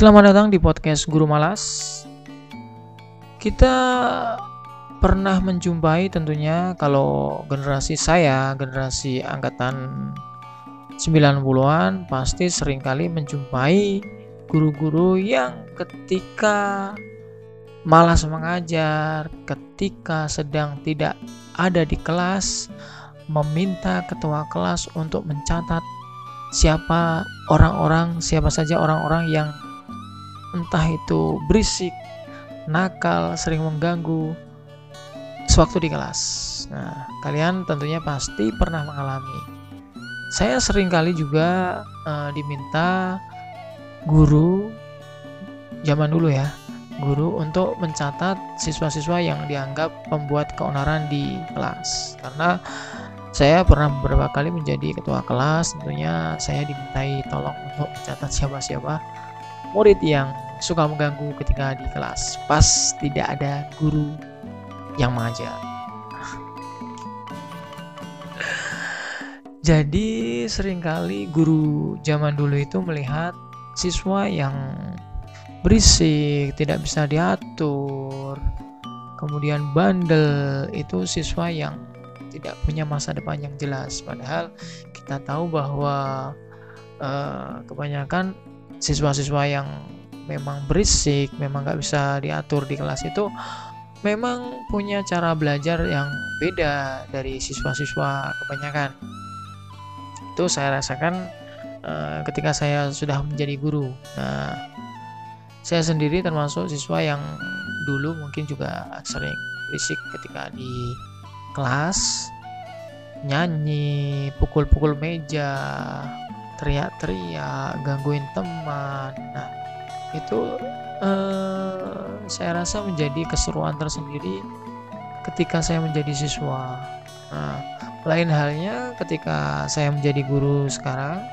Selamat datang di podcast Guru Malas. Kita pernah menjumpai tentunya kalau generasi saya, generasi angkatan 90-an pasti sering kali menjumpai guru-guru yang ketika malas mengajar, ketika sedang tidak ada di kelas, meminta ketua kelas untuk mencatat siapa orang-orang, siapa saja orang-orang yang entah itu berisik, nakal, sering mengganggu sewaktu di kelas. Nah, kalian tentunya pasti pernah mengalami. Saya sering kali juga uh, diminta guru zaman dulu ya, guru untuk mencatat siswa-siswa yang dianggap pembuat keonaran di kelas. Karena saya pernah beberapa kali menjadi ketua kelas, tentunya saya dimintai tolong untuk mencatat siapa-siapa murid yang suka mengganggu ketika di kelas pas tidak ada guru yang mengajar. Jadi sering kali guru zaman dulu itu melihat siswa yang berisik, tidak bisa diatur, kemudian bandel itu siswa yang tidak punya masa depan yang jelas. Padahal kita tahu bahwa uh, kebanyakan siswa-siswa yang memang berisik, memang nggak bisa diatur di kelas itu memang punya cara belajar yang beda dari siswa-siswa kebanyakan. Itu saya rasakan uh, ketika saya sudah menjadi guru. Nah, saya sendiri termasuk siswa yang dulu mungkin juga sering berisik ketika di kelas, nyanyi, pukul-pukul meja, teriak-teriak, gangguin teman. Nah, itu uh, saya rasa menjadi keseruan tersendiri ketika saya menjadi siswa. Nah, lain halnya ketika saya menjadi guru sekarang,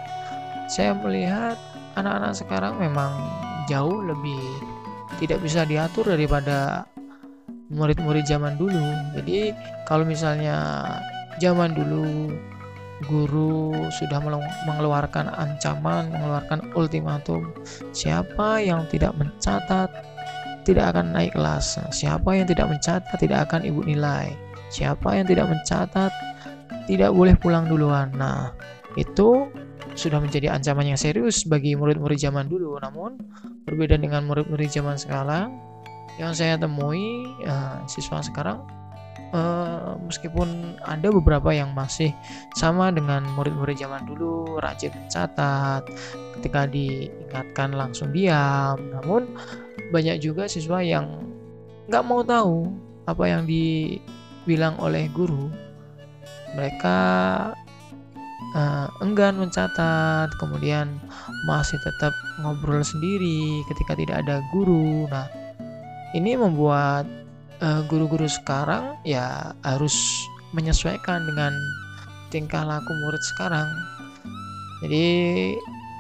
saya melihat anak-anak sekarang memang jauh lebih tidak bisa diatur daripada murid-murid zaman dulu. Jadi kalau misalnya zaman dulu guru sudah mengeluarkan ancaman, mengeluarkan ultimatum. Siapa yang tidak mencatat tidak akan naik kelas. Siapa yang tidak mencatat tidak akan ibu nilai. Siapa yang tidak mencatat tidak boleh pulang duluan. Nah, itu sudah menjadi ancaman yang serius bagi murid-murid zaman dulu. Namun berbeda dengan murid-murid zaman sekarang yang saya temui, ya, siswa sekarang uh, meskipun ada beberapa yang masih sama dengan murid-murid zaman dulu rajin mencatat ketika diingatkan langsung diam. Namun banyak juga siswa yang nggak mau tahu apa yang dibilang oleh guru. Mereka uh, enggan mencatat kemudian masih tetap ngobrol sendiri ketika tidak ada guru. Nah ini membuat Eh, guru-guru uh, sekarang ya harus menyesuaikan dengan tingkah laku murid sekarang. Jadi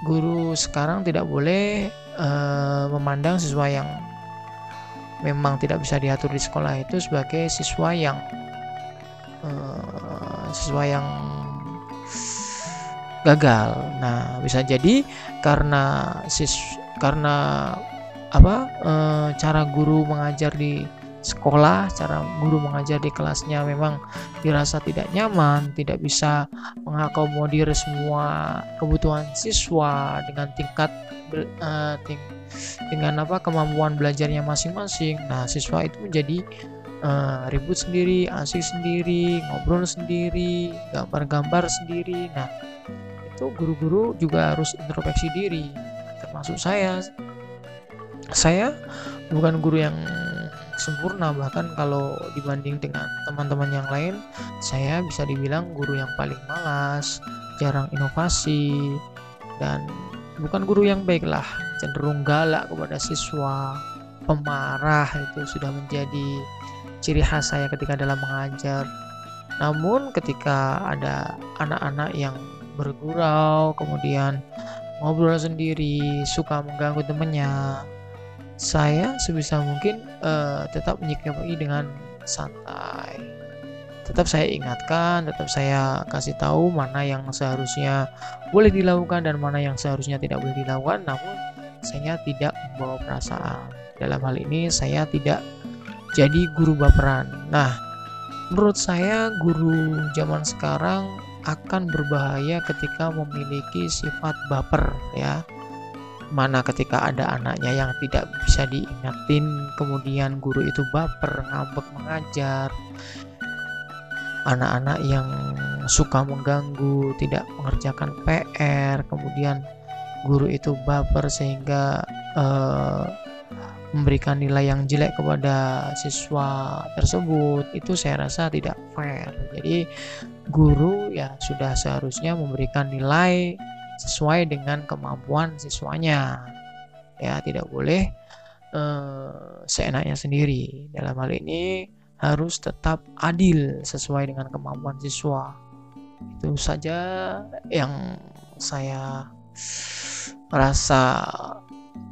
guru sekarang tidak boleh uh, memandang siswa yang memang tidak bisa diatur di sekolah itu sebagai siswa yang uh, siswa yang gagal. Nah, bisa jadi karena sis karena apa e, cara guru mengajar di sekolah, cara guru mengajar di kelasnya memang dirasa tidak nyaman, tidak bisa mengakomodir semua kebutuhan siswa dengan tingkat uh, dengan apa kemampuan belajarnya masing-masing. Nah, siswa itu menjadi uh, ribut sendiri, asik sendiri, ngobrol sendiri, gambar-gambar sendiri. Nah, itu guru-guru juga harus introspeksi diri, termasuk saya. Saya bukan guru yang sempurna. Bahkan kalau dibanding dengan teman-teman yang lain saya bisa dibilang guru yang paling malas jarang inovasi dan bukan guru yang baik lah. Cenderung galak kepada siswa pemarah itu sudah menjadi ciri khas saya ketika dalam mengajar. Namun ketika ada anak-anak yang bergurau kemudian ngobrol sendiri suka mengganggu temannya saya sebisa mungkin uh, tetap menyikapi dengan santai. Tetap saya ingatkan, tetap saya kasih tahu mana yang seharusnya boleh dilakukan dan mana yang seharusnya tidak boleh dilakukan. Namun saya tidak membawa perasaan. Dalam hal ini saya tidak jadi guru baperan. Nah, menurut saya guru zaman sekarang akan berbahaya ketika memiliki sifat baper ya mana ketika ada anaknya yang tidak bisa diingatin kemudian guru itu baper ngambek mengajar. Anak-anak yang suka mengganggu tidak mengerjakan PR kemudian guru itu baper sehingga uh, memberikan nilai yang jelek kepada siswa tersebut. Itu saya rasa tidak fair. Jadi guru ya sudah seharusnya memberikan nilai sesuai dengan kemampuan siswanya. Ya tidak boleh uh, seenaknya sendiri. Dalam hal ini harus tetap adil sesuai dengan kemampuan siswa. Itu saja yang saya rasa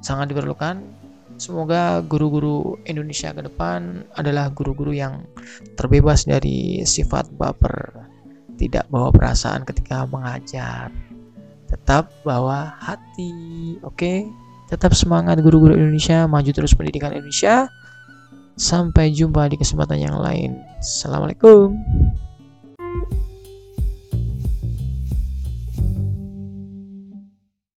sangat diperlukan. Semoga guru-guru Indonesia ke depan adalah guru-guru yang terbebas dari sifat baper tidak bawa perasaan ketika mengajar tetap bawa hati oke? Okay? tetap semangat guru-guru Indonesia maju terus pendidikan Indonesia. Sampai jumpa di kesempatan yang lain. Assalamualaikum